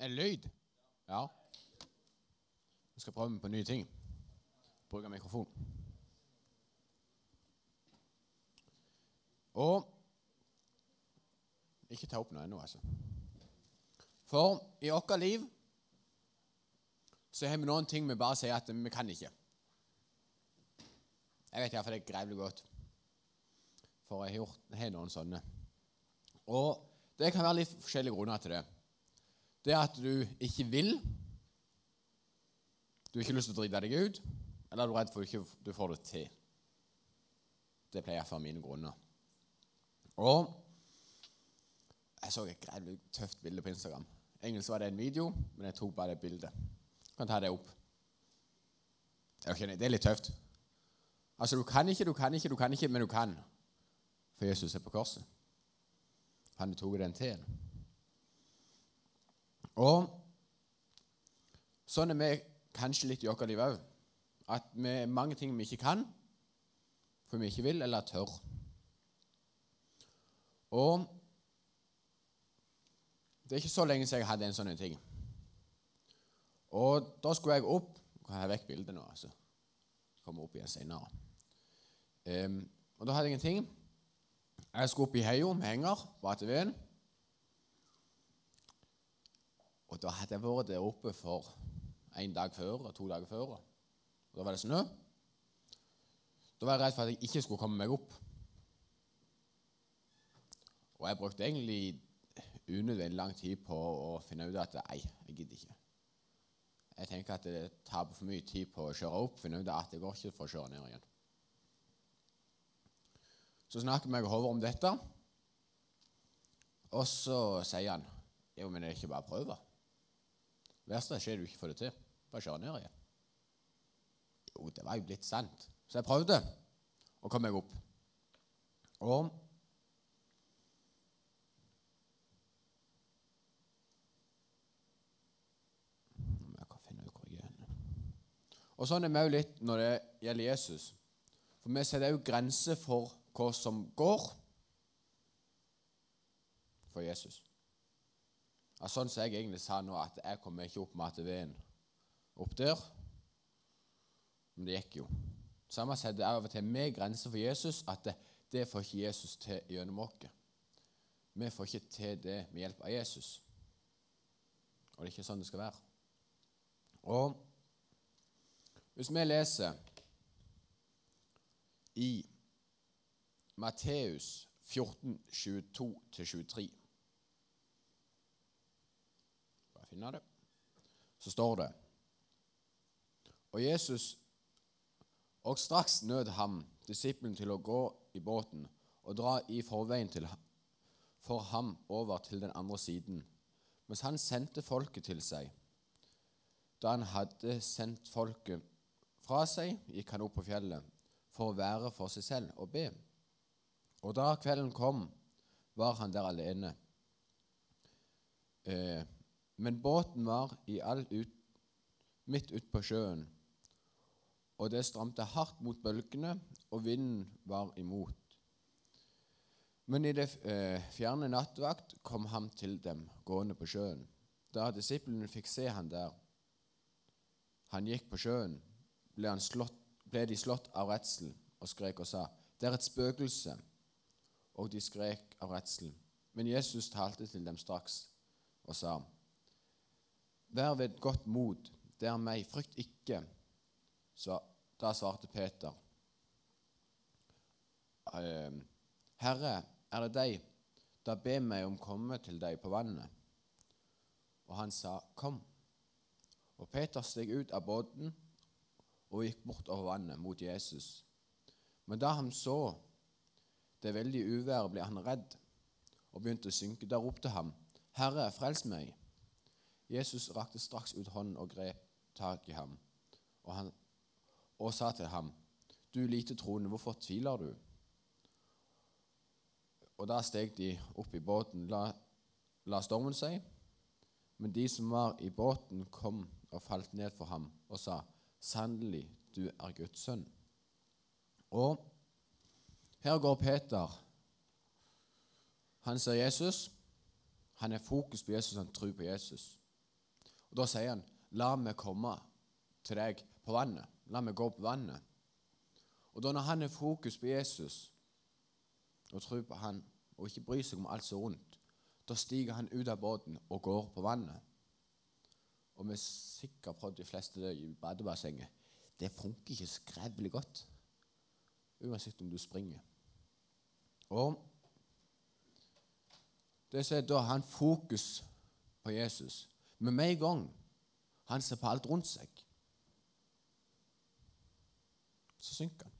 Er lyd? Ja. Jeg skal prøve på nye ting. Bruke mikrofon. Og Ikke ta opp noe ennå, altså. For i vårt liv så har vi noen ting vi bare sier at vi kan ikke. Jeg vet iallfall det er grevlig godt. For jeg har gjort, har noen sånne. Og det kan være litt forskjellige grunner til det. Det er at du ikke vil. Du har ikke lyst til å drite deg ut. Eller er du redd for at du får det til. Det pleier iallfall mine grunner. Og jeg så et greit tøft bilde på Instagram. Egentlig var det en video, men jeg tok bare det bildet. Jeg kan ta det opp. Det er litt tøft. Altså, du kan ikke, du kan ikke, du kan ikke, men du kan. For Jesus er på korset. Han tok den til. Og sånn er vi kanskje litt i vårt liv òg. At vi er mange ting vi ikke kan, for vi ikke vil eller tør. Og det er ikke så lenge siden jeg hadde en sånn ting. Og da skulle jeg opp jeg ha vekk bildet nå, altså? Kommer opp igjen senere. Um, og da hadde jeg en ting. Jeg skulle opp i heia med henger på ATV-en. Og da hadde jeg vært der oppe for en dag før og to dager før. Og da var det snø. Da var jeg redd for at jeg ikke skulle komme meg opp. Og jeg brukte egentlig unødvendig lang tid på å finne ut at nei, jeg gidder ikke. Jeg tenker at det taper for mye tid på å kjøre opp, finne ut at det går ikke for å kjøre ned igjen. Så snakker vi med Håvard om dette, og så sier han jo, men det er ikke bare å prøve. Verste skjer du ikke får det til. Bare skjer ned igjen. Jo, det var jo blitt sant. Så jeg prøvde, og kom meg opp. Og Og sånn er vi òg litt når det gjelder Jesus. For vi setter òg grenser for hva som går for Jesus. Ja, sånn som jeg egentlig sa nå, at jeg kommer ikke opp ATV-en opp der. Men det gikk jo. Samme setter av og til med grenser for Jesus, at det, det får ikke Jesus til gjennom oss. Vi får ikke til det med hjelp av Jesus. Og det er ikke sånn det skal være. Og hvis vi leser i Matteus 14, 22-23 Bare finne det. Så står det Og Jesus Og straks nød ham disippelen til å gå i båten og dra i forveien til, for ham over til den andre siden, mens han sendte folket til seg. Da han hadde sendt folket fra seg gikk han opp på fjellet for å være for seg selv og be. Og da kvelden kom, var han der alene. Eh, men båten var i all ut, midt ute på sjøen, og det stramte hardt mot bølgene, og vinden var imot. Men i det eh, fjerne nattvakt kom han til dem gående på sjøen. Da disiplene fikk se han der, han gikk på sjøen, ble, slått, ble de slått av redsel og skrek og sa, 'Det er et spøkelse.' Og de skrek av redsel. Men Jesus talte til dem straks og sa, 'Vær ved godt mot, det er meg, frykt ikke.' Så da svarte Peter, «Ehm, 'Herre, er det deg? Da be meg om å komme til deg på vannet.' Og han sa, 'Kom.' Og Peter steg ut av båten og gikk bort over vannet mot Jesus. Men da han så det veldige uværet, ble han redd og begynte å synke. Da ropte han, 'Herre, frels meg!' Jesus rakte straks ut hånden og grep tak i ham, og, han, og sa til ham, 'Du lite troende, hvorfor tviler du?' Og Da steg de opp i båten, la, la stormen seg. Men de som var i båten, kom og falt ned for ham og sa, Sannelig, du er Guds sønn. Og her går Peter. Han ser Jesus. Han er fokus på Jesus, han tror på Jesus. Og Da sier han, 'La meg komme til deg på vannet.' La meg gå på vannet. Og da når han har fokus på Jesus og tror på han, og ikke bryr seg om alt som er rundt, da stiger han ut av båten og går på vannet. Og vi er sikkert på de fleste i badebassenget det funker ikke skrevelig godt, uansett om du springer. Og det som er Da han fokus på Jesus. Men med en gang han ser på alt rundt seg, så synker han.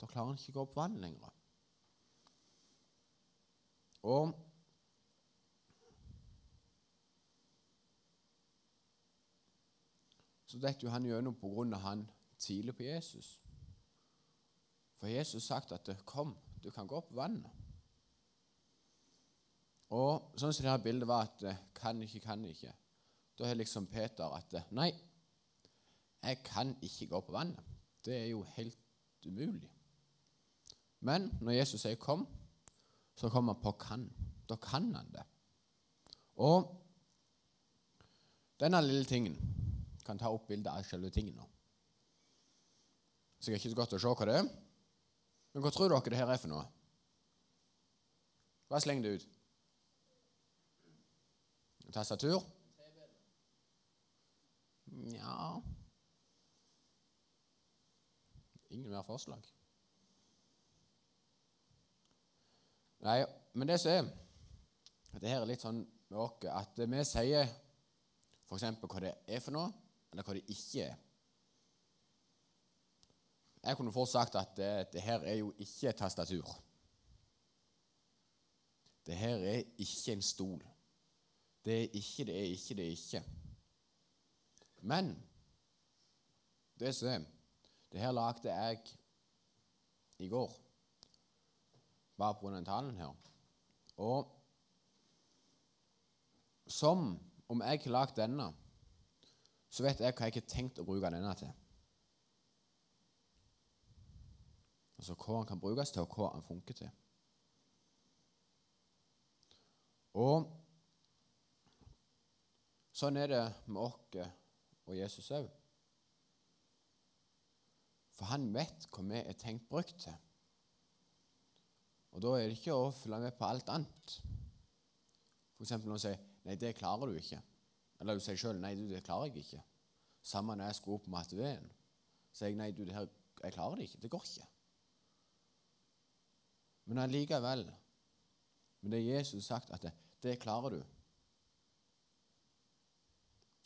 Da klarer han ikke å gå opp vann lenger. Og så detter jo han gjennom på grunn av han tviler på Jesus. For Jesus har sagt at 'kom, du kan gå opp vannet'. Og sånn som det her bildet var at 'kan ikke, kan ikke', da har liksom Peter at 'nei, jeg kan ikke gå på vannet'. Det er jo helt umulig. Men når Jesus sier 'kom', så kommer han på 'kan'. Da kan han det. Og denne lille tingen kan ta opp bildet av selve tingen nå. Så det er ikke så godt å se hva det er. Men hva tror dere det her er for noe? Bare sleng det ut. Tastatur? Nja Ingen mer forslag? Nei, men det som er at det her er litt sånn med oss at vi sier f.eks. hva det er for noe, eller hva det ikke er. Jeg kunne fort sagt at det, det her er jo ikke tastatur. Det her er ikke en stol. Det er ikke, det er ikke, det er ikke. Men det som Det her lagde jeg i går, bare på den talen her. Og som om jeg har lagd denne så vet jeg hva jeg har tenkt å bruke denne til. Altså hva den kan brukes til, og hva den funker til. Og sånn er det med oss og Jesus òg. For han vet hva vi er tenkt brukt til. Og da er det ikke å følge med på alt annet. F.eks. når hun sier 'Nei, det klarer du ikke'. Eller du sier sjøl 'Nei, du, det klarer jeg ikke'. Samme når jeg skulle opp matte-V-en. Så jeg 'Nei, du, her, jeg klarer det ikke. Det går ikke'. Men allikevel Men det Jesus sagt at det, det klarer du.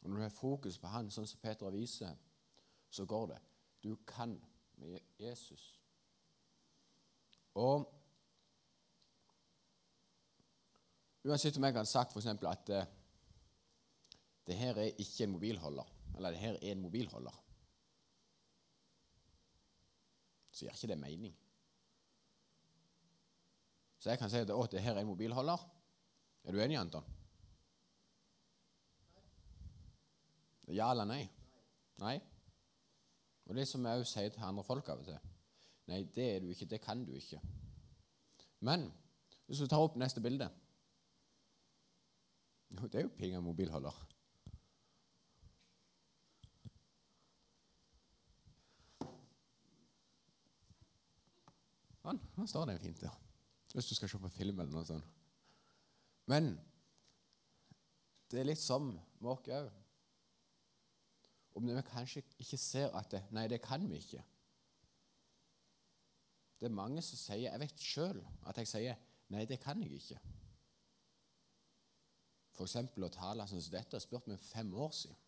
Og Når du har fokus på Han, sånn som Peter viser, så går det. Du kan med Jesus. Og Uansett om jeg hadde sagt f.eks. at eh, det her er ikke en mobilholder, eller det her er en mobilholder, så gjør ikke det mening. Så jeg kan si at å, det her er en mobilholder. Er du enig, Anton? Ja eller nei? Nei? Og det som jeg òg sier til andre folk av og til Nei, det er du ikke. Det kan du ikke. Men hvis du tar opp neste bilde Jo, det er jo pinga mobilholder. Sånn, nå står det fint der. Hvis du skal se på film eller noe sånt. Men det er litt som med oss òg. Om vi kanskje ikke ser at det, Nei, det kan vi ikke. Det er mange som sier Jeg vet sjøl at jeg sier Nei, det kan jeg ikke. Eksempel å tale sånn som dette. Spurt meg fem år siden.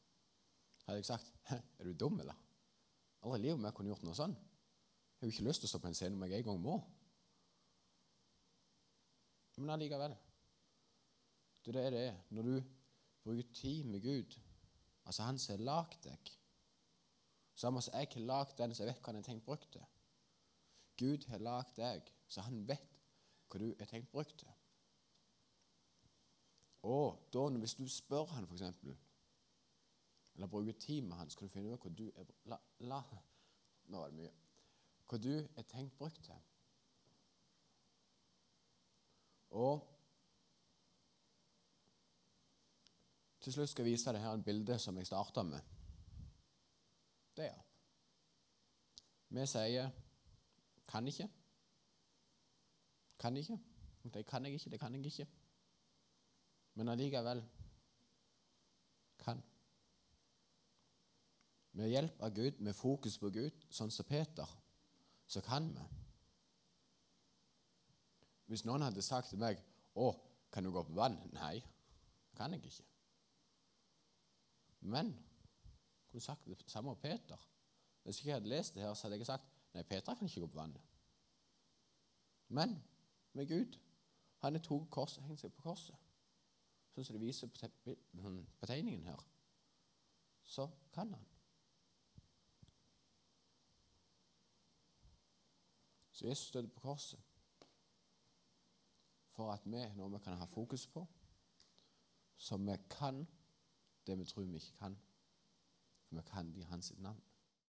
Hadde jeg sagt Er du dum, eller? Aldri i livet om jeg kunne gjort noe sånn. Jeg har jo ikke lyst til å stå på en scene om jeg en gang må. Men allikevel. Det er det det er. Når du bruker tid med Gud, altså Han som har lagd deg Samme som jeg har lagd den så jeg vet hva han har tenkt brukt til. Gud har lagd deg, så han vet hva du har tenkt brukt til. Og da, hvis du spør han eksempel, eller bruker tid med han, så kan du finne ut hva du er la, la, Nå var det mye hva du er tenkt brukt til. Og Til slutt skal jeg vise deg her en bilde som jeg starta med. Det, ja. Vi sier 'kan ikke'. Kan ikke. Det kan jeg ikke, det kan jeg ikke. Men allikevel kan. Med hjelp av Gud, med fokus på Gud, sånn som Peter, så kan vi. Hvis noen hadde sagt til meg 'Å, kan du gå på vann?' Nei, kan jeg ikke. Men kunne sagt det samme om Peter. Hvis jeg hadde lest det her, så hadde jeg sagt nei, Peter kan ikke gå på vannet. Men med Gud Han tok korset og hengte seg på korset, sånn som det viser på, sånn, tegningen her. Så kan han. Så Jesus døde på korset for at vi, når vi kan ha fokus på, så vi kan det vi tror vi ikke kan. For vi kan det i hans navn.